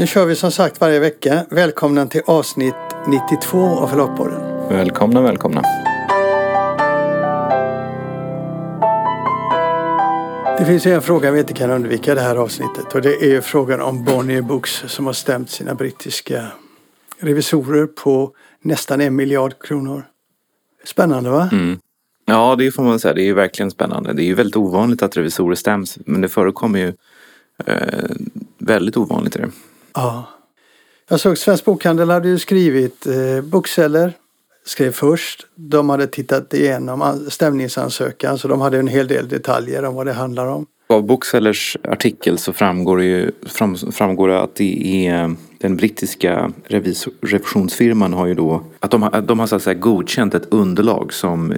nu kör vi som sagt varje vecka. Välkomna till avsnitt 92 av Förlagspodden. Välkomna, välkomna. Det finns en fråga vi inte kan undvika i det här avsnittet och det är frågan om Bonnier Books som har stämt sina brittiska revisorer på nästan en miljard kronor. Spännande va? Mm. Ja, det får man säga. Det är verkligen spännande. Det är ju väldigt ovanligt att revisorer stäms, men det förekommer ju eh, väldigt ovanligt. Är det. Ja. Jag såg Svensk Bokhandel hade ju skrivit eh, Bookseller skrev först. De hade tittat igenom stämningsansökan så de hade en hel del detaljer om vad det handlar om. Av Booksellers artikel så framgår det, ju, fram, framgår det att det är den brittiska revisor, revisionsfirman har ju då att de har, de har så att säga godkänt ett underlag som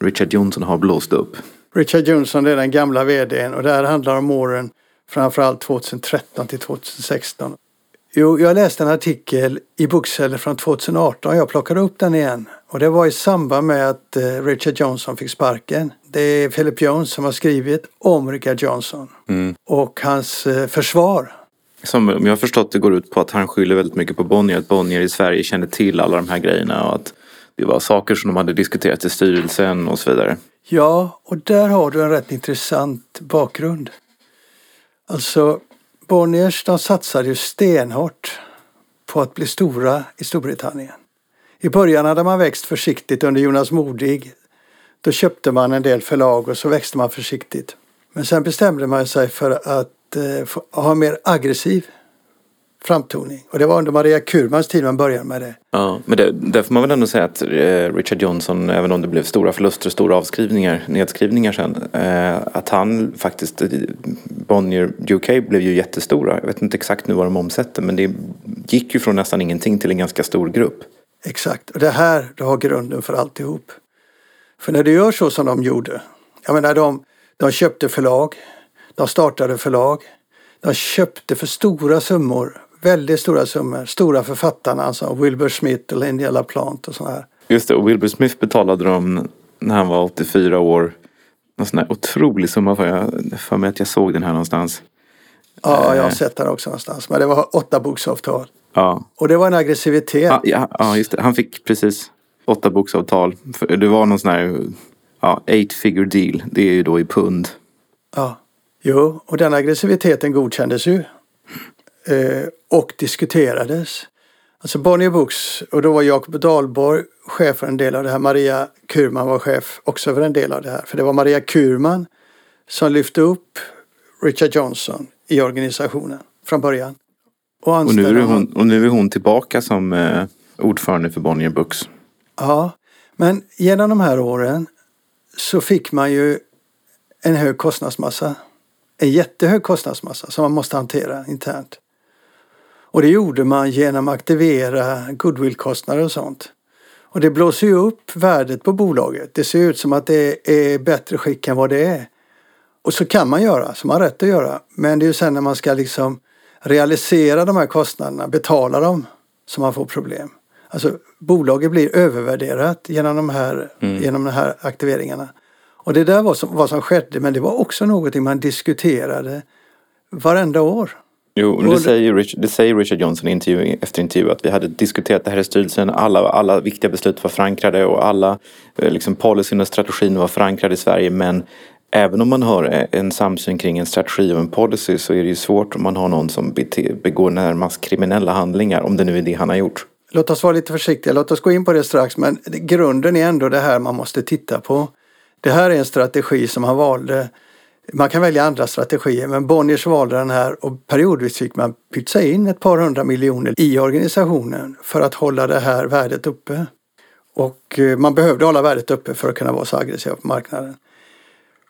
Richard Johnson har blåst upp. Richard Johnson är den gamla vdn och det här handlar om åren framförallt 2013 till 2016. Jo, jag läste en artikel i Bookseller från 2018. Jag plockade upp den igen. Och det var i samband med att eh, Richard Johnson fick sparken. Det är Philip Jones som har skrivit om Richard Johnson mm. och hans eh, försvar. Som om jag har förstått det går ut på att han skyller väldigt mycket på Bonnier. Att Bonnier i Sverige kände till alla de här grejerna och att det var saker som de hade diskuterat i styrelsen och så vidare. Ja, och där har du en rätt intressant bakgrund. Alltså, Bonniers de satsade ju stenhårt på att bli stora i Storbritannien. I början hade man växt försiktigt under Jonas Modig. Då köpte man en del förlag och så växte man försiktigt. Men sen bestämde man sig för att eh, ha en mer aggressiv framtoning. Och det var under Maria Kurmans tid man började med det. Ja, men det, där får man väl ändå säga att eh, Richard Johnson, även om det blev stora förluster och stora avskrivningar, nedskrivningar sen, eh, att han faktiskt, eh, Bonnier UK blev ju jättestora. Jag vet inte exakt nu vad de omsätter, men det gick ju från nästan ingenting till en ganska stor grupp. Exakt, och det här det har grunden för alltihop. För när du gör så som de gjorde, jag menar de, de köpte förlag, de startade förlag, de köpte för stora summor väldigt stora summor. Stora författarna, alltså Wilbur Smith och Lindy LaPlante och sådana här. Just det, och Wilbur Smith betalade dem när han var 84 år. En sån här otrolig summa för jag för mig att jag såg den här någonstans. Ja, jag har eh. sett den också någonstans. Men det var åtta boksavtal. Ja. Och det var en aggressivitet. Ja, ja, ja just det. Han fick precis åtta boksavtal. Det var någon sån här ja, eight figure deal. Det är ju då i pund. Ja, jo, och den aggressiviteten godkändes ju och diskuterades. Alltså Bonnier Books och då var Jakob Dahlborg chef för en del av det här. Maria Kurman var chef också för en del av det här. För det var Maria Kurman som lyfte upp Richard Johnson i organisationen från början. Och, och, nu, är hon, och nu är hon tillbaka som eh, ordförande för Bonnier Books. Ja, men genom de här åren så fick man ju en hög kostnadsmassa. En jättehög kostnadsmassa som man måste hantera internt. Och det gjorde man genom att aktivera goodwillkostnader och sånt. Och det blåser ju upp värdet på bolaget. Det ser ut som att det är bättre skick än vad det är. Och så kan man göra, som man har rätt att göra. Men det är ju sen när man ska liksom realisera de här kostnaderna, betala dem, som man får problem. Alltså bolaget blir övervärderat genom de här, mm. genom de här aktiveringarna. Och det där var som, vad som skedde men det var också någonting man diskuterade varenda år. Jo, det säger, Richard, det säger Richard Johnson i intervju, efter intervju att vi hade diskuterat det här i styrelsen. Alla, alla viktiga beslut var förankrade och alla eh, liksom, policyn och strategin var förankrade i Sverige. Men även om man har en samsyn kring en strategi och en policy så är det ju svårt om man har någon som begår närmast kriminella handlingar. Om det nu är det han har gjort. Låt oss vara lite försiktiga. Låt oss gå in på det strax. Men grunden är ändå det här man måste titta på. Det här är en strategi som han valde man kan välja andra strategier men Bonniers valde den här och periodvis fick man pytsa in ett par hundra miljoner i organisationen för att hålla det här värdet uppe. Och eh, man behövde hålla värdet uppe för att kunna vara så aggressiv på marknaden.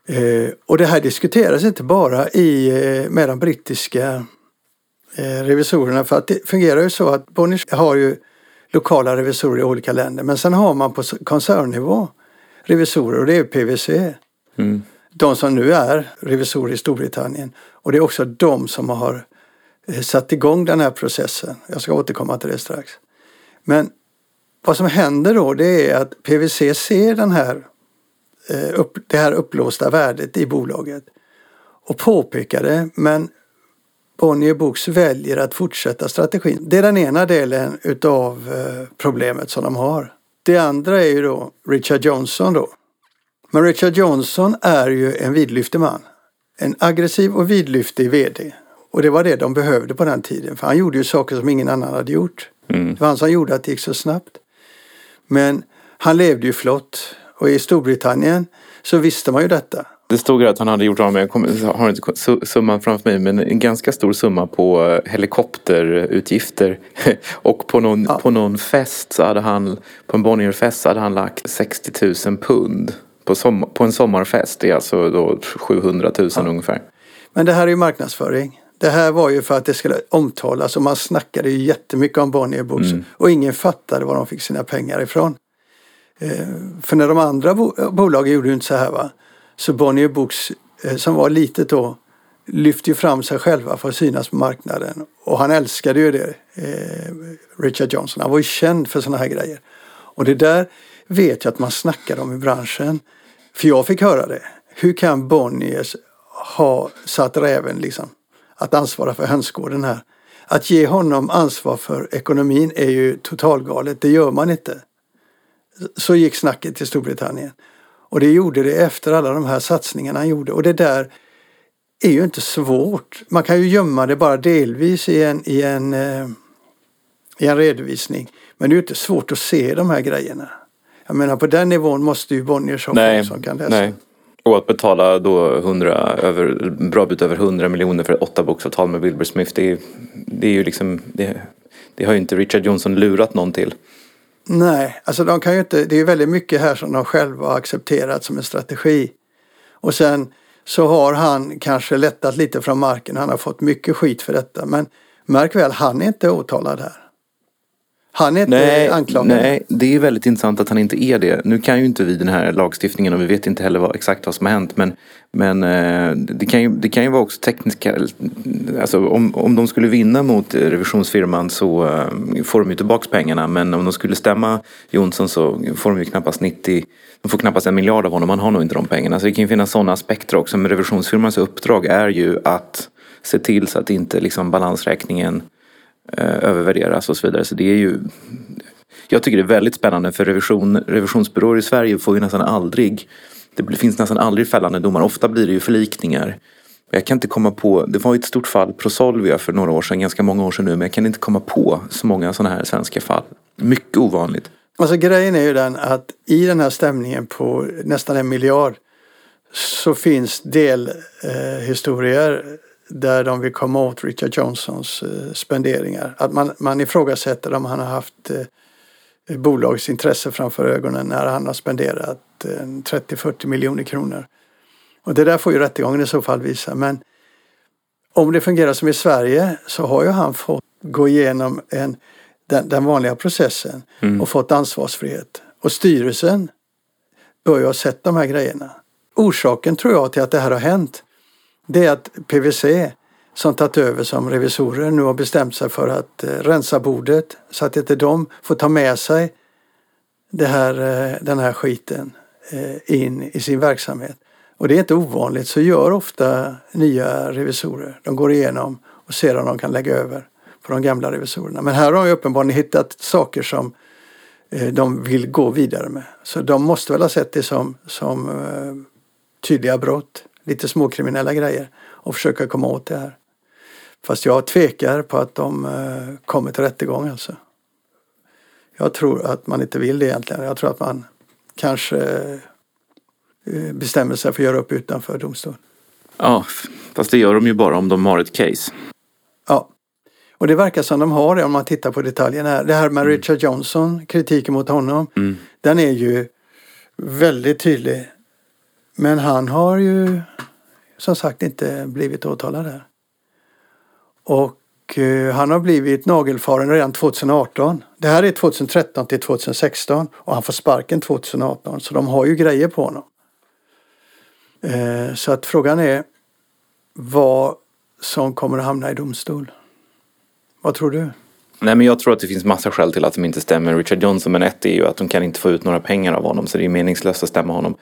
Eh, och det här diskuteras inte bara i, eh, med de brittiska revisorerna för att det fungerar ju så att Bonniers har ju lokala revisorer i olika länder men sen har man på koncernnivå revisorer och det är PVC. Mm de som nu är revisorer i Storbritannien. Och det är också de som har eh, satt igång den här processen. Jag ska återkomma till det strax. Men vad som händer då det är att PWC ser den här, eh, upp, det här upplåsta värdet i bolaget och påpekar det men Bonnier Books väljer att fortsätta strategin. Det är den ena delen utav eh, problemet som de har. Det andra är ju då Richard Johnson då. Men Richard Johnson är ju en vidlyftig man. En aggressiv och vidlyftig VD. Och det var det de behövde på den tiden. För han gjorde ju saker som ingen annan hade gjort. Mm. Det var han som gjorde att det gick så snabbt. Men han levde ju flott. Och i Storbritannien så visste man ju detta. Det stod att han hade gjort av med, jag kommer, har inte summan framför mig, men en ganska stor summa på eh, helikopterutgifter. Och på någon, ja. på någon fest så hade han, på en Bonnierfest så hade han lagt 60 000 pund. På, som, på en sommarfest, det är alltså då 700 000 ja. ungefär. Men det här är ju marknadsföring. Det här var ju för att det skulle omtalas och man snackade ju jättemycket om Bonnier Books. Mm. Och ingen fattade var de fick sina pengar ifrån. Eh, för när de andra bo bolagen gjorde inte så här va. Så Bonnier Books eh, som var litet då lyfte ju fram sig själva för att synas på marknaden. Och han älskade ju det, eh, Richard Johnson. Han var ju känd för sådana här grejer. Och det där vet jag att man snackade om i branschen. För jag fick höra det. Hur kan Bonniers ha satt räven liksom att ansvara för hönsgården här? Att ge honom ansvar för ekonomin är ju totalgalet. Det gör man inte. Så gick snacket till Storbritannien. Och det gjorde det efter alla de här satsningarna han gjorde. Och det där är ju inte svårt. Man kan ju gömma det bara delvis i en, i en, eh, i en redovisning. Men det är ju inte svårt att se de här grejerna. Jag menar på den nivån måste ju Bonniers ha folk som kan läsa. Nej. Och att betala då 100, över, bra bit över 100 miljoner för ett åttaboksavtal med Wilbur Smith. Det är, det är ju liksom, det, det har ju inte Richard Johnson lurat någon till. Nej, alltså de kan ju inte, det är väldigt mycket här som de själva har accepterat som en strategi. Och sen så har han kanske lättat lite från marken, han har fått mycket skit för detta. Men märk väl, han är inte åtalad här. Han är inte nej, anklagad. Nej, det är väldigt intressant att han inte är det. Nu kan ju inte vi den här lagstiftningen och vi vet inte heller vad, exakt vad som har hänt. Men, men eh, det, kan ju, det kan ju vara också tekniska... Alltså om, om de skulle vinna mot revisionsfirman så eh, får de ju tillbaka pengarna. Men om de skulle stämma Jonsson så får de ju knappast 90... De får knappast en miljard av honom. Han har nog inte de pengarna. Så det kan ju finnas sådana aspekter också. Men revisionsfirmans uppdrag är ju att se till så att inte liksom balansräkningen Eh, övervärderas och så vidare. Så det är ju jag tycker det är väldigt spännande för revision, revisionsbyråer i Sverige får ju nästan aldrig det finns nästan aldrig fällande domar. Ofta blir det ju förlikningar. Jag kan inte komma på, det var ett stort fall, Prosolvia för några år sedan, ganska många år sedan nu, men jag kan inte komma på så många sådana här svenska fall. Mycket ovanligt. Alltså grejen är ju den att i den här stämningen på nästan en miljard så finns delhistorier eh, där de vill komma åt Richard Johnsons eh, spenderingar. Att man, man ifrågasätter om han har haft eh, bolagsintresse framför ögonen när han har spenderat eh, 30-40 miljoner kronor. Och det där får ju rättegången i så fall visa. Men om det fungerar som i Sverige så har ju han fått gå igenom en, den, den vanliga processen mm. och fått ansvarsfrihet. Och styrelsen bör ju ha sett de här grejerna. Orsaken tror jag till att det här har hänt det är att PVC som tagit över som revisorer nu har bestämt sig för att eh, rensa bordet så att inte de får ta med sig det här, eh, den här skiten eh, in i sin verksamhet. Och det är inte ovanligt, så gör ofta nya revisorer. De går igenom och ser om de kan lägga över på de gamla revisorerna. Men här har de uppenbarligen hittat saker som de vill gå vidare med. Så de måste väl ha sett det som, som tydliga brott lite småkriminella grejer och försöka komma åt det här. Fast jag tvekar på att de eh, kommer till rättegång alltså. Jag tror att man inte vill det egentligen. Jag tror att man kanske eh, bestämmer sig för att göra upp utanför domstol. Ja, fast det gör de ju bara om de har ett case. Ja, och det verkar som de har det om man tittar på detaljerna här. Det här med mm. Richard Johnson, kritiken mot honom, mm. den är ju väldigt tydlig. Men han har ju som sagt inte blivit åtalad här. Och eh, han har blivit nagelfaren redan 2018. Det här är 2013 till 2016 och han får sparken 2018 så de har ju grejer på honom. Eh, så att frågan är vad som kommer att hamna i domstol. Vad tror du? Nej men jag tror att det finns massa skäl till att de inte stämmer Richard Johnson men ett är ju att de kan inte få ut några pengar av honom så det är meningslöst att stämma honom.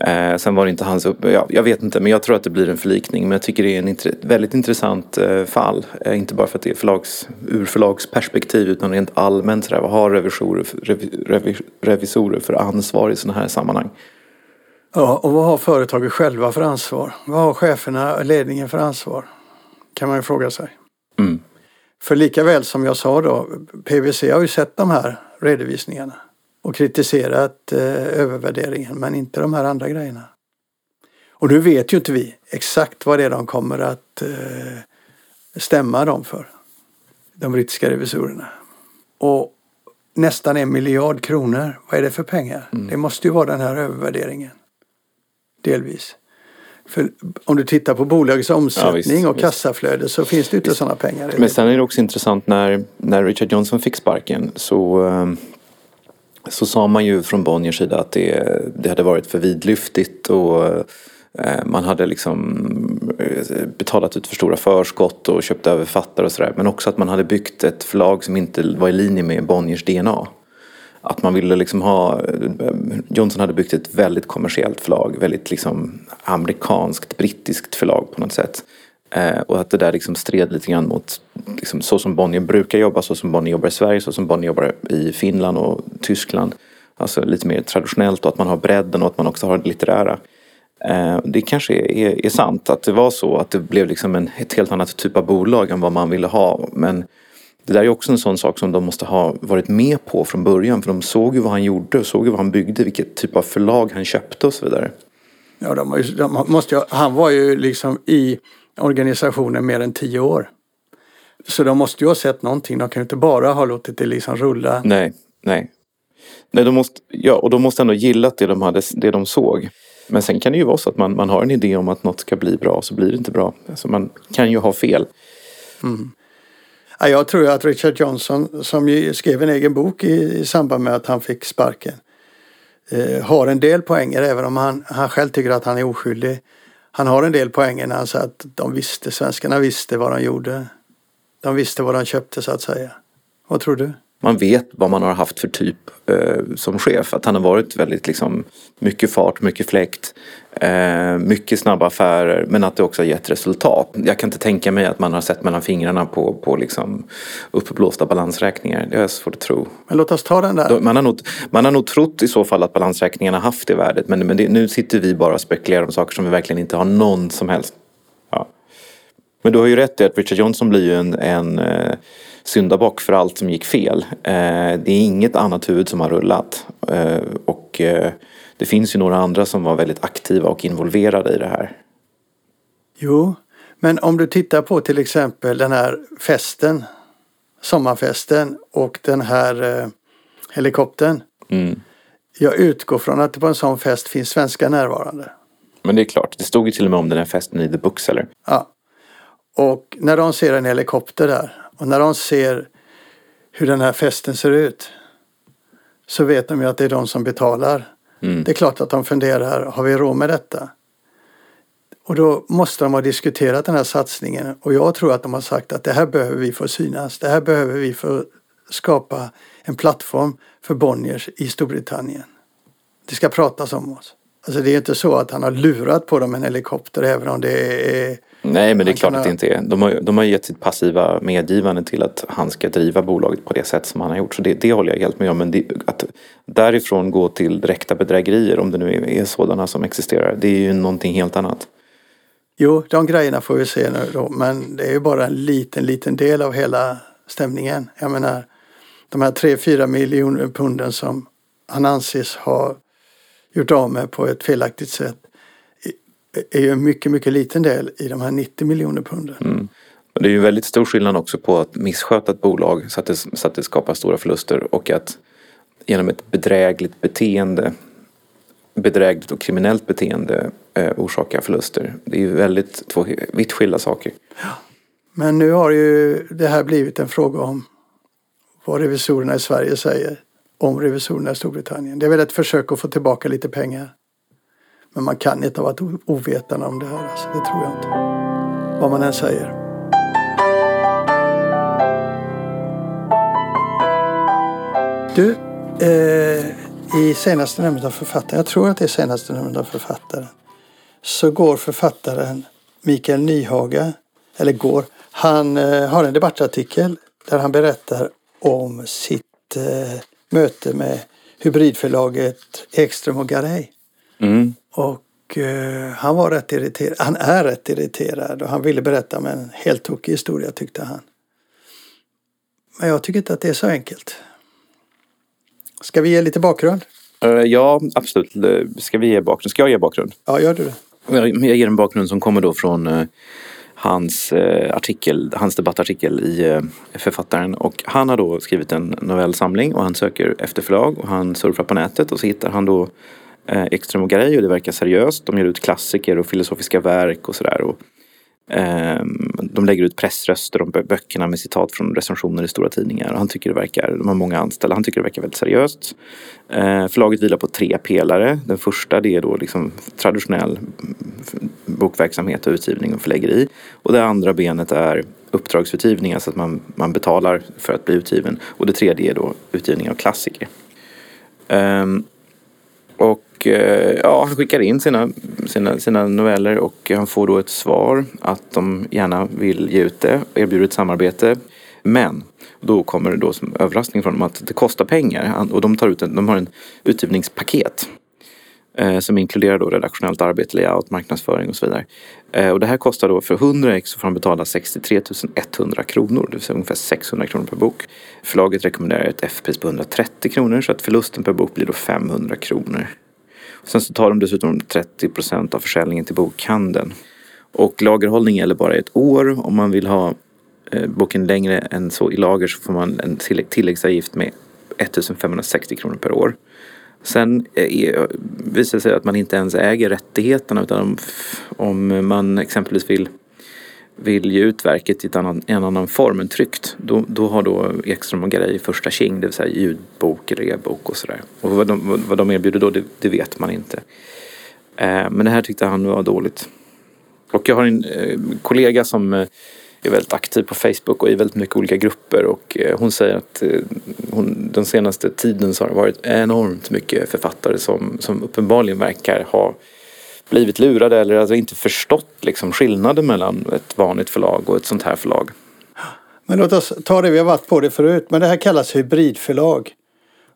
Eh, sen var det inte hans upp... Ja, jag vet inte, men jag tror att det blir en förlikning. Men jag tycker det är en int väldigt intressant eh, fall. Eh, inte bara för att det är förlags, ur förlagsperspektiv utan rent allmänt. Sådär, vad har revisorer, revi, revi, revisorer för ansvar i sådana här sammanhang? Ja, och vad har företaget själva för ansvar? Vad har cheferna och ledningen för ansvar? Kan man ju fråga sig. Mm. För lika väl som jag sa då, PWC har ju sett de här redovisningarna och kritiserat eh, övervärderingen men inte de här andra grejerna. Och nu vet ju inte vi exakt vad det är de kommer att eh, stämma dem för. De brittiska revisorerna. Och nästan en miljard kronor, vad är det för pengar? Mm. Det måste ju vara den här övervärderingen. Delvis. För om du tittar på bolagets omsättning ja, och kassaflöde så finns det inte sådana pengar. Men sen är det också intressant när, när Richard Johnson fick sparken så um så sa man ju från Bonniers sida att det, det hade varit för vidlyftigt och eh, man hade liksom eh, betalat ut för stora förskott och köpt över författare och sådär. Men också att man hade byggt ett förlag som inte var i linje med Bonniers DNA. Att man ville liksom ha, eh, Johnson hade byggt ett väldigt kommersiellt förlag, väldigt liksom amerikanskt, brittiskt förlag på något sätt. Eh, och att det där liksom stred lite grann mot liksom, så som Bonnier brukar jobba, så som Bonnier jobbar i Sverige, så som Bonnier jobbar i Finland och Tyskland. Alltså lite mer traditionellt och att man har bredden och att man också har det litterära. Eh, det kanske är, är, sant att det var så att det blev liksom en, ett helt annat typ av bolag än vad man ville ha. Men det där är också en sån sak som de måste ha varit med på från början. För de såg ju vad han gjorde, såg ju vad han byggde, vilket typ av förlag han köpte och så vidare. Ja, de, de måste, han var ju liksom i organisationen mer än tio år. Så de måste ju ha sett någonting. De kan ju inte bara ha låtit det liksom rulla. Nej, nej. nej de måste, ja, och de måste ändå gillat det de, hade, det de såg. Men sen kan det ju vara så att man, man har en idé om att något ska bli bra så blir det inte bra. Alltså man kan ju ha fel. Mm. Ja, jag tror att Richard Johnson som ju skrev en egen bok i, i samband med att han fick sparken eh, har en del poänger även om han, han själv tycker att han är oskyldig han har en del poänger när han säger att de visste, svenskarna visste vad de gjorde. De visste vad de köpte så att säga. Vad tror du? Man vet vad man har haft för typ eh, som chef. Att han har varit väldigt liksom mycket fart, mycket fläkt. Eh, mycket snabba affärer men att det också har gett resultat. Jag kan inte tänka mig att man har sett mellan fingrarna på, på liksom uppblåsta balansräkningar. Det är svårt att tro. Men låt oss ta den där. Man har nog, man har nog trott i så fall att balansräkningarna haft det värdet men, men det, nu sitter vi bara och spekulerar om saker som vi verkligen inte har någon som helst. Ja. Men du har ju rätt i att Richard Johnson blir ju en, en eh, syndabock för allt som gick fel. Eh, det är inget annat huvud som har rullat. Eh, och eh, det finns ju några andra som var väldigt aktiva och involverade i det här. Jo, men om du tittar på till exempel den här festen, sommarfesten och den här helikoptern. Mm. Jag utgår från att det på en sån fest finns svenska närvarande. Men det är klart, det stod ju till och med om den här festen i The Bookseller. Ja. Och när de ser en helikopter där och när de ser hur den här festen ser ut så vet de ju att det är de som betalar. Mm. Det är klart att de funderar, har vi råd med detta? Och då måste de ha diskuterat den här satsningen och jag tror att de har sagt att det här behöver vi få synas. Det här behöver vi få skapa en plattform för Bonniers i Storbritannien. Det ska pratas om oss. Alltså det är inte så att han har lurat på dem en helikopter även om det är Nej men det är klart att det inte är. De har, de har gett sitt passiva medgivande till att han ska driva bolaget på det sätt som han har gjort. Så det, det håller jag helt med om. Men det, att därifrån gå till direkta bedrägerier om det nu är, är sådana som existerar. Det är ju någonting helt annat. Jo, de grejerna får vi se nu då. Men det är ju bara en liten, liten del av hela stämningen. Jag menar de här 3-4 miljoner punden som han anses ha gjort av med på ett felaktigt sätt är ju en mycket, mycket liten del i de här 90 miljoner punden. Mm. Det är ju väldigt stor skillnad också på att missköta ett bolag så att, det, så att det skapar stora förluster och att genom ett bedrägligt beteende bedrägligt och kriminellt beteende eh, orsaka förluster. Det är ju väldigt två vitt skilda saker. Ja. Men nu har ju det här blivit en fråga om vad revisorerna i Sverige säger om revisorerna i Storbritannien. Det är väl ett försök att få tillbaka lite pengar. Men man kan inte ha varit ovetande om det här. Alltså. Det tror jag inte. Vad man än säger. Du, eh, i senaste numret av författaren, jag tror att det är senaste numret av författaren, så går författaren Mikael Nyhaga, eller går, han eh, har en debattartikel där han berättar om sitt eh, möte med hybridförlaget Ekström och Garay. Mm. Och eh, han var rätt irriterad, han är rätt irriterad och han ville berätta om en helt tokig historia tyckte han. Men jag tycker inte att det är så enkelt. Ska vi ge lite bakgrund? Eh, ja, absolut. Ska vi ge bakgrund? Ska jag ge bakgrund? Ja, gör du det? Jag jag ger en bakgrund som kommer då från eh, hans eh, artikel, hans debattartikel i eh, Författaren. Och han har då skrivit en novellsamling och han söker efter förlag och han surfar på nätet och så hittar han då eh, Eh, Ekström och Garay och det verkar seriöst. De ger ut klassiker och filosofiska verk och sådär. Eh, de lägger ut pressröster om böckerna med citat från recensioner i stora tidningar. Han tycker det verkar, de har många anställda, han tycker det verkar väldigt seriöst. Eh, förlaget vilar på tre pelare. Den första det är då liksom traditionell mm, bokverksamhet och utgivning och förläggeri. Och det andra benet är uppdragsutgivning, alltså att man, man betalar för att bli utgiven. Och det tredje är då utgivning av klassiker. Ehm, och Eh, ja, han skickar in sina, sina, sina noveller och han får då ett svar att de gärna vill ge ut det, erbjuder ett samarbete. Men då kommer det då som överraskning från dem att det kostar pengar och de, tar ut en, de har en utgivningspaket eh, som inkluderar då redaktionellt arbete, layout, marknadsföring och så vidare. Eh, och det här kostar då för 100 ex så får han betala 63 100 kronor, det vill säga ungefär 600 kronor per bok. Förlaget rekommenderar ett F-pris på 130 kronor så att förlusten per bok blir då 500 kronor. Sen så tar de dessutom 30 procent av försäljningen till bokhandeln. Och lagerhållning gäller bara ett år. Om man vill ha eh, boken längre än så i lager så får man en tilläggsavgift med 1560 kronor per år. Sen eh, visar det sig att man inte ens äger rättigheterna utan om, om man exempelvis vill vill ge ut verket i annan, en annan form än tryckt. Då, då har då Ekström och Garay första tjing, det vill säga ljudbok eller e-bok och sådär. Och vad de, vad- de erbjuder då, det, det vet man inte. Eh, men det här tyckte han var dåligt. Och jag har en eh, kollega som eh, är väldigt aktiv på Facebook och i väldigt mycket olika grupper och eh, hon säger att eh, hon, den senaste tiden så har det varit enormt mycket författare som, som uppenbarligen verkar ha blivit lurade eller alltså inte förstått liksom skillnaden mellan ett vanligt förlag och ett sånt här förlag. Men låt oss ta det, vi har varit på det förut, men det här kallas hybridförlag.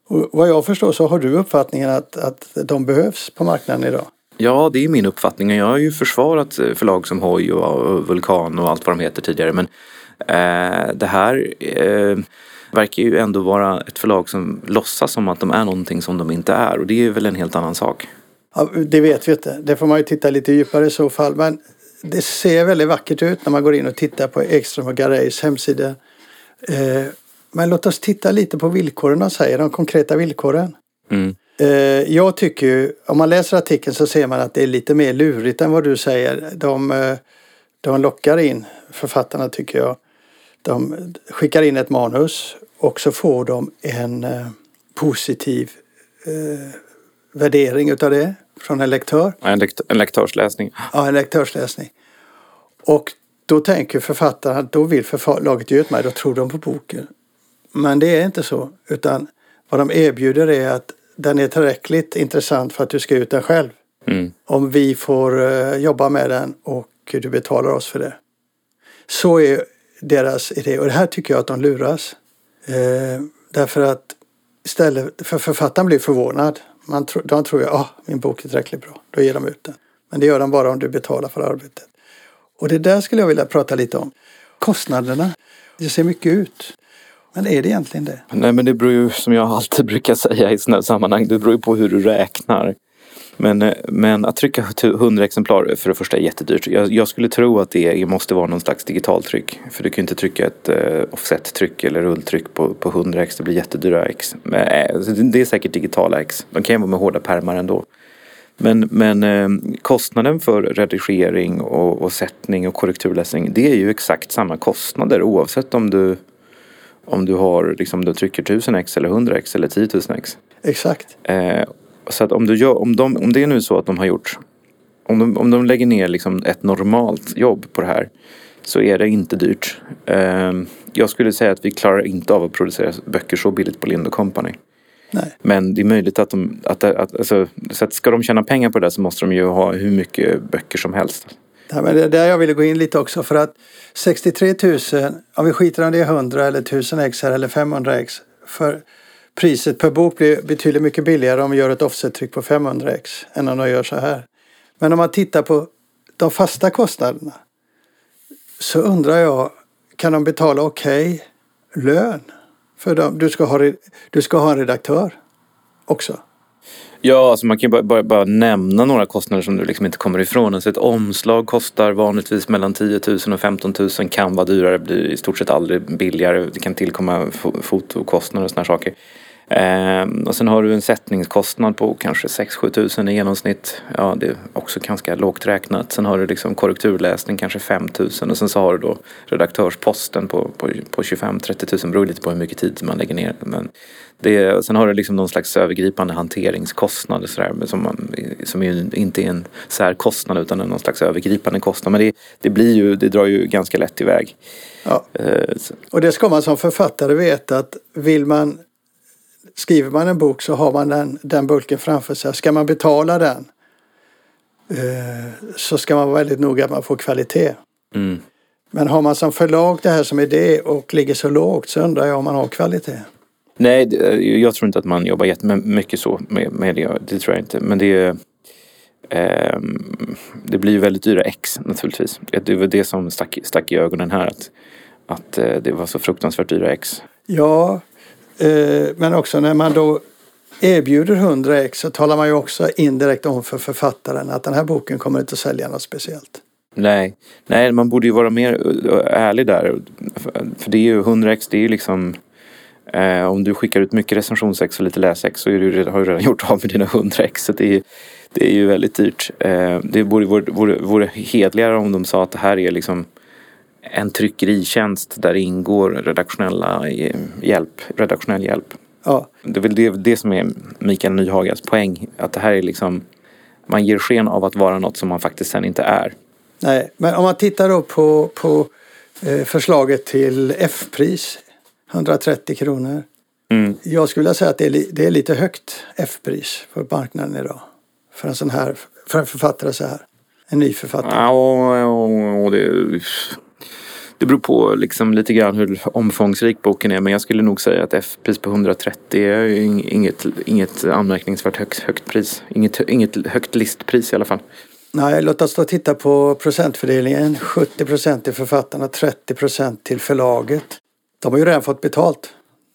Och vad jag förstår så har du uppfattningen att, att de behövs på marknaden idag. Ja, det är min uppfattning. Jag har ju försvarat eh, förlag som Hoj och, och Vulkan och allt vad de heter tidigare. Men eh, det här eh, verkar ju ändå vara ett förlag som låtsas som att de är någonting som de inte är. Och det är väl en helt annan sak. Ja, det vet vi inte, det får man ju titta lite djupare i så fall. Men det ser väldigt vackert ut när man går in och tittar på Ekström och Garays hemsida. Eh, men låt oss titta lite på villkoren de säger, de konkreta villkoren. Mm. Eh, jag tycker ju, om man läser artikeln så ser man att det är lite mer lurigt än vad du säger. De, eh, de lockar in författarna tycker jag. De skickar in ett manus och så får de en positiv värdering utav det från en lektör. En, lekt- en lektörsläsning. Ja, en lektörsläsning. Och då tänker författaren att då vill förlaget ge ut mig, då tror de på boken. Men det är inte så, utan vad de erbjuder är att den är tillräckligt intressant för att du ska ut den själv. Mm. Om vi får eh, jobba med den och du betalar oss för det. Så är deras idé och det här tycker jag att de luras. Eh, därför att istället för författaren blir förvånad. Man tro, de tror att ah, min bok är tillräckligt bra, då ger de ut den. Men det gör de bara om du betalar för arbetet. Och det där skulle jag vilja prata lite om. Kostnaderna. Det ser mycket ut. Men är det egentligen det? Nej men det beror ju som jag alltid brukar säga i sådana här sammanhang. Det beror ju på hur du räknar. Men, eh, men att trycka 100 exemplar för det första är jättedyrt. Jag, jag skulle tro att det måste vara någon slags digitaltryck. För du kan ju inte trycka ett uh, offset-tryck eller rulltryck på, på 100 ex. Det blir jättedyra ex. Men, eh, det är säkert digitala ex. De kan ju vara med hårda pärmar ändå. Men, men eh, kostnaden för redigering och, och sättning och korrekturläsning det är ju exakt samma kostnader oavsett om du om du har liksom du trycker 1000 ex eller 100 ex eller 10 000 ex. Exakt. Eh, så att om, du gör, om, de, om det är nu så att de har gjort om de, om de lägger ner liksom ett normalt jobb på det här så är det inte dyrt. Eh, jag skulle säga att vi klarar inte av att producera böcker så billigt på Lind Company. Nej. Men det är möjligt att de, att, att, alltså, så att ska de tjäna pengar på det där så måste de ju ha hur mycket böcker som helst. Ja, men det är där jag ville gå in lite också för att 63 000, om vi skiter om det är 100 eller 1000 ex här eller 500 ex. För priset per bok blir betydligt mycket billigare om vi gör ett offsettryck på 500 ex än om de gör så här. Men om man tittar på de fasta kostnaderna så undrar jag, kan de betala okej okay lön? För dem? Du, ska ha, du ska ha en redaktör också. Ja, alltså man kan ju bara, bara, bara, nämna några kostnader som du liksom inte kommer ifrån. Alltså ett omslag kostar vanligtvis mellan 10 000 och 15 000. Kan vara dyrare, blir i stort sett aldrig billigare. Det kan tillkomma fotokostnader och sådana saker. Ehm, och sen har du en sättningskostnad på kanske 6-7 tusen i genomsnitt. Ja, det är också ganska lågt räknat. Sen har du liksom korrekturläsning kanske 5 tusen och sen så har du då redaktörsposten på, på, på 25-30 tusen. Beror lite på hur mycket tid man lägger ner. Men det, sen har du liksom någon slags övergripande hanteringskostnad sådär, som, man, som inte är en särkostnad utan någon slags övergripande kostnad. Men det, det, blir ju, det drar ju ganska lätt iväg. Ja. Eh, och det ska man som författare veta att vill man skriver man en bok så har man den, den bulken framför sig. Ska man betala den eh, så ska man vara väldigt noga att man får kvalitet. Mm. Men har man som förlag det här som idé och ligger så lågt så undrar jag om man har kvalitet. Nej, jag tror inte att man jobbar jättemycket så med, med det. Det tror jag inte. Men det är eh, det blir ju väldigt dyra ex naturligtvis. Det var det som stack, stack i ögonen här. Att, att eh, det var så fruktansvärt dyra ex. Ja, Eh, Eh, men också när man då erbjuder 100 ex så talar man ju också indirekt om för författaren att den här boken kommer inte att sälja något speciellt. Nej, nej man borde ju vara mer eh, ärlig där. För det är ju 100 ex, det är ju liksom eh, om du skickar ut mycket recensionsex och lite läsex så är du, har du redan gjort av med dina 100 ex. Så det är, det är ju väldigt dyrt. Eh, det vore, vore, vore hedligare om de sa att det här är liksom en tryckeritjänst där det ingår redaktionella hjälp, redaktionell hjälp. Ja. Det är väl det, det som är Mikael Nyhagas poäng. Att det här är liksom, man ger sken av att vara något som man faktiskt sen inte är. Nej, men om man tittar då på, på eh, förslaget till F-pris, 130 kronor. Mm. Jag skulle vilja säga att det är, det är lite högt F-pris på marknaden idag. För en sån här, för en författare så här. En ny författare. Ja, och, och det det beror på liksom lite grann hur omfångsrik boken är men jag skulle nog säga att F-pris på 130 är inget, inget anmärkningsvärt högt, högt pris. Inget, inget högt listpris i alla fall. Nej, låt oss då titta på procentfördelningen. 70 procent till författarna, 30 procent till förlaget. De har ju redan fått betalt.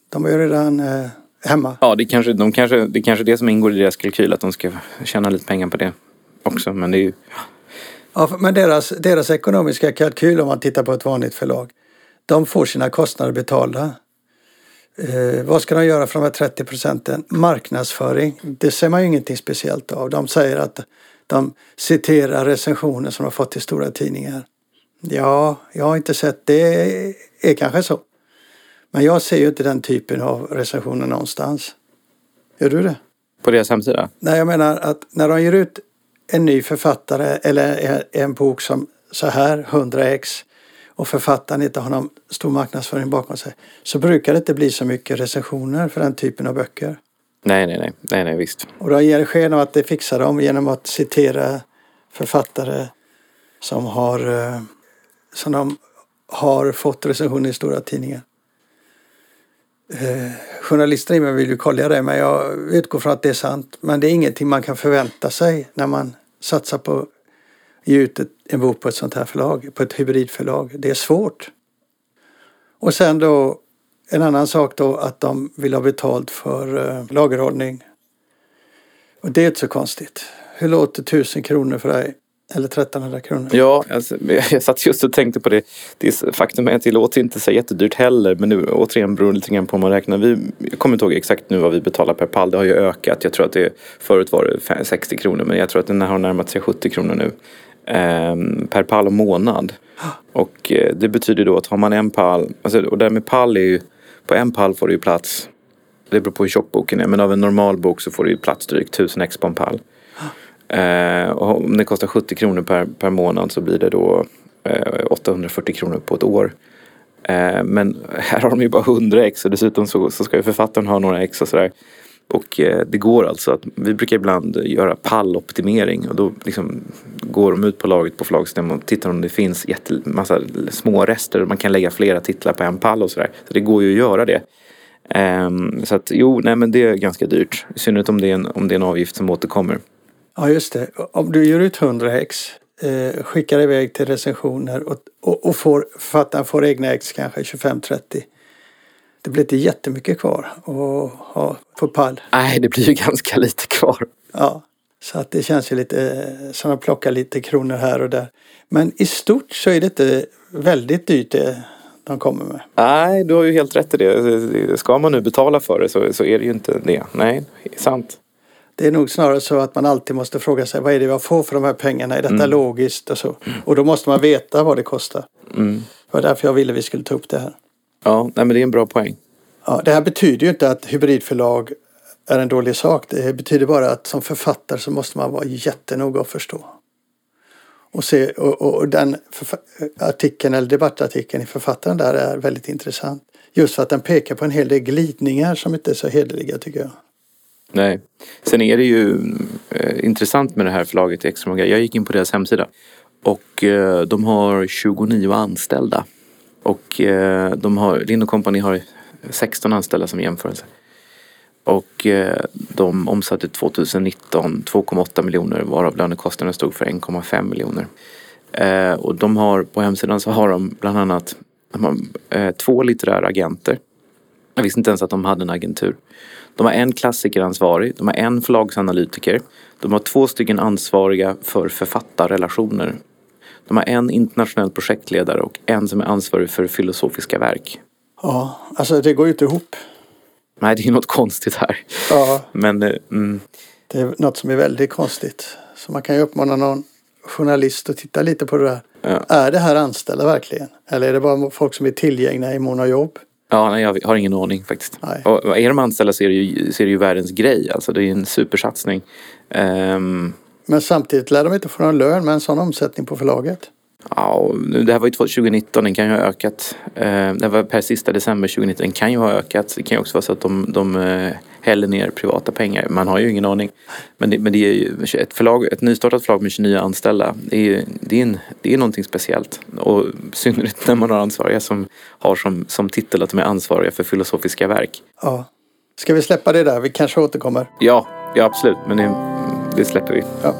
De är ju redan eh, hemma. Ja, det kanske, de kanske, det är kanske det som ingår i deras kalkyl, att de ska tjäna lite pengar på det också. Men det är ju... Ja, men deras, deras ekonomiska kalkyl om man tittar på ett vanligt förlag, de får sina kostnader betalda. Eh, vad ska de göra för de här 30 procenten? Marknadsföring, det ser man ju ingenting speciellt av. De säger att de citerar recensioner som de fått i stora tidningar. Ja, jag har inte sett det. är kanske så. Men jag ser ju inte den typen av recensioner någonstans. Gör du det? På deras hemsida? Nej, jag menar att när de ger ut en ny författare eller en bok som så här, 100 ex och författaren inte har någon stor marknadsföring bakom sig så brukar det inte bli så mycket recensioner för den typen av böcker. Nej, nej, nej, nej, nej visst. Och då ger sken av att det fixar de genom att citera författare som har, eh, som de har fått recensioner i stora tidningar. Eh, journalister i mig vill ju kolla det men jag utgår från att det är sant. Men det är ingenting man kan förvänta sig när man satsar på att ge ut en bok på ett sånt här förlag, på ett hybridförlag. Det är svårt. Och sen då en annan sak då att de vill ha betalt för eh, lagerhållning. Och det är inte så konstigt. Hur låter tusen kronor för dig? Eller 1300 kronor. Ja, alltså, jag satt just och tänkte på det. det är, faktum är att det låter inte så jättedyrt heller. Men nu återigen beror det lite grann på om man räknar. Vi, jag kommer inte ihåg exakt nu vad vi betalar per pall. Det har ju ökat. Jag tror att det förut var det 60 kronor. Men jag tror att den har närmat sig 70 kronor nu. Eh, per pall och månad. Och eh, det betyder då att har man en pall. Alltså, och det med pall är ju. På en pall får du ju plats. Det beror på hur tjock boken är. Men av en normal bok så får du ju plats drygt 1000 ex på en pall. Eh, och om det kostar 70 kronor per, per månad så blir det då eh, 840 kronor på ett år. Eh, men här har de ju bara 100 ex och dessutom så, så ska ju författaren ha några ex och sådär. Och eh, det går alltså att, vi brukar ibland göra palloptimering och då liksom går de ut på laget på förlagsstämman och tittar om det finns jättemassa små rester. Man kan lägga flera titlar på en pall och sådär. Så det går ju att göra det. Um, så att jo, nej men det är ganska dyrt. I synnerhet om det är en, om det är en avgift som återkommer. Ja, just det. Om du gör ut 100 ex, eh, skickar iväg till recensioner och, och, och får, författaren får egna ex kanske 25-30. Det blir inte jättemycket kvar att ha på pall. Nej, det blir ju ganska lite kvar. Ja, så att det känns ju lite som att plocka lite kronor här och där. Men i stort så är det inte väldigt dyrt det de kommer med. Nej, du har ju helt rätt i det. Ska man nu betala för det så, så är det ju inte det. Nej, sant. Det är nog snarare så att man alltid måste fråga sig vad är det jag får för de här pengarna? Är detta mm. logiskt och så? Och då måste man veta vad det kostar. Mm. Det var därför jag ville vi skulle ta upp det här. Ja, nej, men det är en bra poäng. Ja, det här betyder ju inte att hybridförlag är en dålig sak. Det betyder bara att som författare så måste man vara jättenoga och förstå. Och, se, och, och den artikeln eller debattartikeln i författaren där är väldigt intressant. Just för att den pekar på en hel del glidningar som inte är så hederliga tycker jag. Nej. Sen är det ju eh, intressant med det här förlaget Extra många. Jag gick in på deras hemsida och eh, de har 29 anställda. Och eh, de har, Lind Company har 16 anställda som jämförelse. Och eh, de omsatte 2019 2,8 miljoner varav lönekostnaden stod för 1,5 miljoner. Eh, och de har på hemsidan så har de bland annat de har, eh, två litterära agenter. Jag visste inte ens att de hade en agentur. De har en klassikeransvarig, de har en förlagsanalytiker, de har två stycken ansvariga för författarrelationer. De har en internationell projektledare och en som är ansvarig för filosofiska verk. Ja, alltså det går ju inte ihop. Nej, det är något konstigt här. Ja. Men, eh, mm. Det är något som är väldigt konstigt. Så man kan ju uppmana någon journalist att titta lite på det där. Ja. Är det här anställda verkligen? Eller är det bara folk som är tillgängliga i mån av jobb? Ja, nej, jag har ingen aning faktiskt. Nej. Och är de anställda så är, det ju, så är det ju världens grej. Alltså det är en supersatsning. Um... Men samtidigt lär de inte få någon lön med en sån omsättning på förlaget. Ja, det här var ju 2019, den kan ju ha ökat. Eh, det var per sista december 2019, den kan ju ha ökat. Det kan ju också vara så att de, de eh, häller ner privata pengar. Man har ju ingen aning. Men det, men det är ju ett, förlag, ett nystartat förlag med 29 anställda. Det är, det är, en, det är någonting speciellt. Och synnerhet när man har ansvariga som har som, som titel att de är ansvariga för filosofiska verk. Ja. Ska vi släppa det där? Vi kanske återkommer. Ja, ja absolut. Men det, det släpper vi. Ja.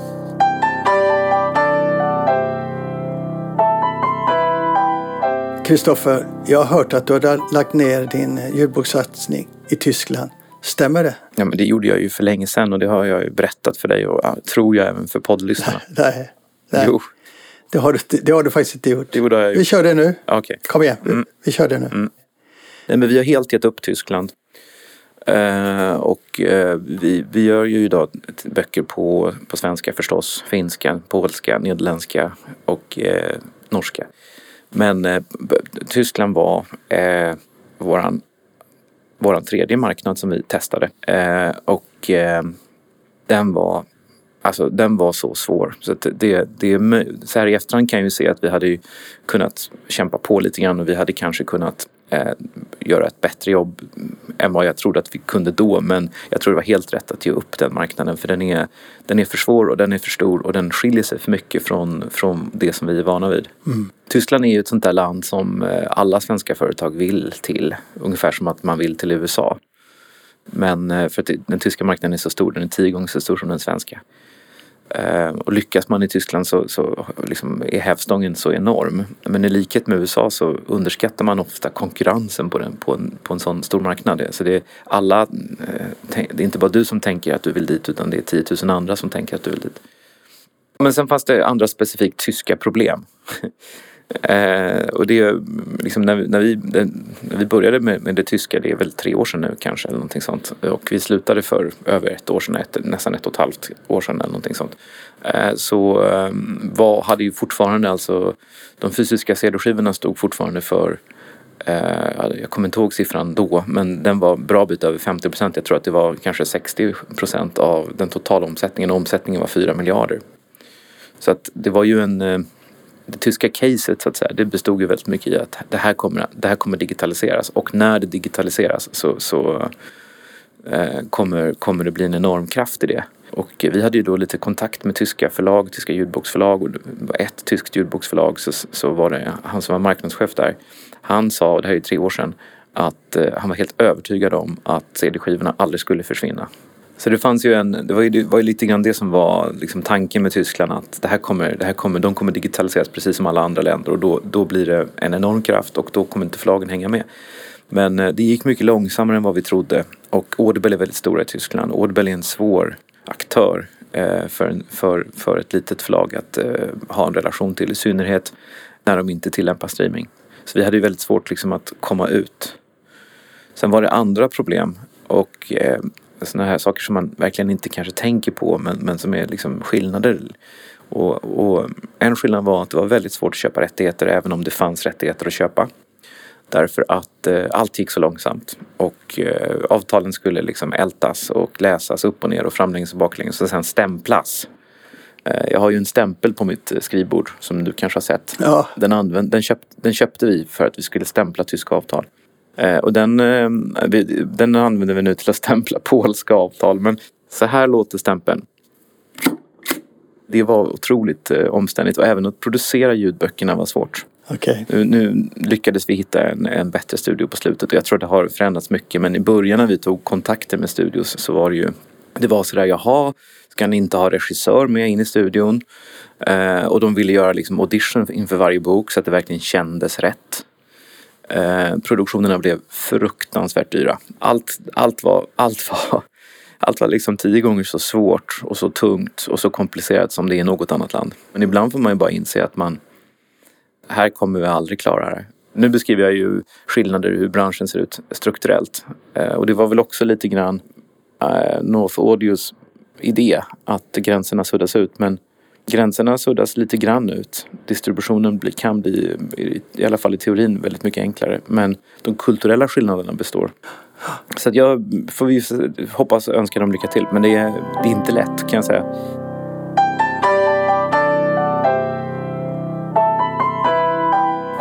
Kristoffer, jag har hört att du har lagt ner din ljudbokssatsning i Tyskland. Stämmer det? Ja, men det gjorde jag ju för länge sedan och det har jag ju berättat för dig och tror jag även för poddlyssnarna. Nej, nej. Jo. Det har, du, det har du faktiskt inte gjort. Jo, det har jag gjort. Vi kör det nu. Okay. Kom igen, mm. vi kör det nu. Mm. Nej, men vi har helt gett upp Tyskland. Uh, och uh, vi, vi gör ju idag böcker på, på svenska förstås, finska, polska, nederländska och uh, norska. Men Tyskland var eh, våran, våran tredje marknad som vi testade. Eh, och eh, den var Alltså den var så svår. Så det, det, så här i efterhand kan jag ju se att vi hade kunnat kämpa på lite grann och vi hade kanske kunnat eh, göra ett bättre jobb än vad jag trodde att vi kunde då. Men jag tror det var helt rätt att ge upp den marknaden för den är, den är för svår och den är för stor och den skiljer sig för mycket från, från det som vi är vana vid. Mm. Tyskland är ju ett sånt där land som eh, alla svenska företag vill till. Ungefär som att man vill till USA. Men eh, för att den tyska marknaden är så stor, den är tio gånger så stor som den svenska. Eh, och lyckas man i Tyskland så, så liksom är hävstången så enorm. Men i likhet med USA så underskattar man ofta konkurrensen på, den, på, en, på en sån stor marknad. Så det är, alla, eh, det är inte bara du som tänker att du vill dit utan det är 10 000 andra som tänker att du vill dit. Men sen fanns det andra specifikt tyska problem. Eh, och det liksom när, vi, när, vi, när vi började med, med det tyska, det är väl tre år sedan nu kanske eller någonting sånt. Och vi slutade för över ett år sedan, ett, nästan ett och ett halvt år sedan eller någonting sånt. Eh, så eh, var, hade ju fortfarande alltså de fysiska CD-skivorna stod fortfarande för eh, jag kommer inte ihåg siffran då, men den var bra bit över 50 procent. Jag tror att det var kanske 60 procent av den totala omsättningen och omsättningen var 4 miljarder. Så att det var ju en eh, det tyska caset så att säga, det bestod ju väldigt mycket i att det här kommer, det här kommer digitaliseras och när det digitaliseras så, så, eh, kommer, kommer det bli en enorm kraft i det. Och vi hade ju då lite kontakt med tyska förlag, tyska ljudboksförlag och ett tyskt ljudboksförlag så, så var det han som var marknadschef där. Han sa, och det här är tre år sedan, att eh, han var helt övertygad om att CD-skivorna aldrig skulle försvinna. Så det fanns ju en, det var ju, det var ju lite grann det som var liksom tanken med Tyskland att det här kommer, det här kommer, de kommer digitaliseras precis som alla andra länder och då, då blir det en enorm kraft och då kommer inte förlagen hänga med. Men eh, det gick mycket långsammare än vad vi trodde och Audible är väldigt stora i Tyskland. Audible är en svår aktör eh, för, för, för ett litet förlag att eh, ha en relation till, i synnerhet när de inte tillämpar streaming. Så vi hade ju väldigt svårt liksom att komma ut. Sen var det andra problem och sådana här saker som man verkligen inte kanske tänker på men, men som är liksom skillnader. Och, och, en skillnad var att det var väldigt svårt att köpa rättigheter även om det fanns rättigheter att köpa. Därför att eh, allt gick så långsamt och eh, avtalen skulle liksom ältas och läsas upp och ner och framlänges och baklänges och sen stämplas. Eh, jag har ju en stämpel på mitt skrivbord som du kanske har sett. Ja. Den, använd, den, köpt, den köpte vi för att vi skulle stämpla tyska avtal. Eh, och den, eh, den använder vi nu till att stämpla polska avtal. Men så här låter stämpeln. Det var otroligt eh, omständigt och även att producera ljudböckerna var svårt. Okej. Nu, nu lyckades vi hitta en, en bättre studio på slutet och jag tror det har förändrats mycket. Men i början när vi tog kontakter med studios så var det ju det var sådär, jaha, ska ni inte ha regissör med in i studion? Eh, och de ville göra liksom audition inför varje bok så att det verkligen kändes rätt. Eh, produktionerna blev fruktansvärt dyra. Allt, allt, var, allt, var, allt var liksom tio gånger så svårt och så tungt och så komplicerat som det är i något annat land. Men ibland får man ju bara inse att man här kommer vi aldrig klara det. Nu beskriver jag ju skillnader i hur branschen ser ut strukturellt. Eh, och det var väl också lite grann eh, North Audios idé att gränserna suddas ut. Men gränserna suddas lite grann ut. Distributionen blir, kan bli, i alla fall i teorin, väldigt mycket enklare. Men de kulturella skillnaderna består. Så att jag får vi hoppas och önska dem lycka till. Men det är, det är inte lätt kan jag säga.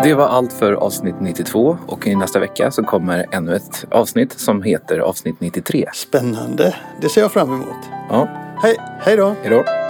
Det var allt för avsnitt 92 och i nästa vecka så kommer ännu ett avsnitt som heter avsnitt 93. Spännande. Det ser jag fram emot. Ja, Hej, hej då! hejdå!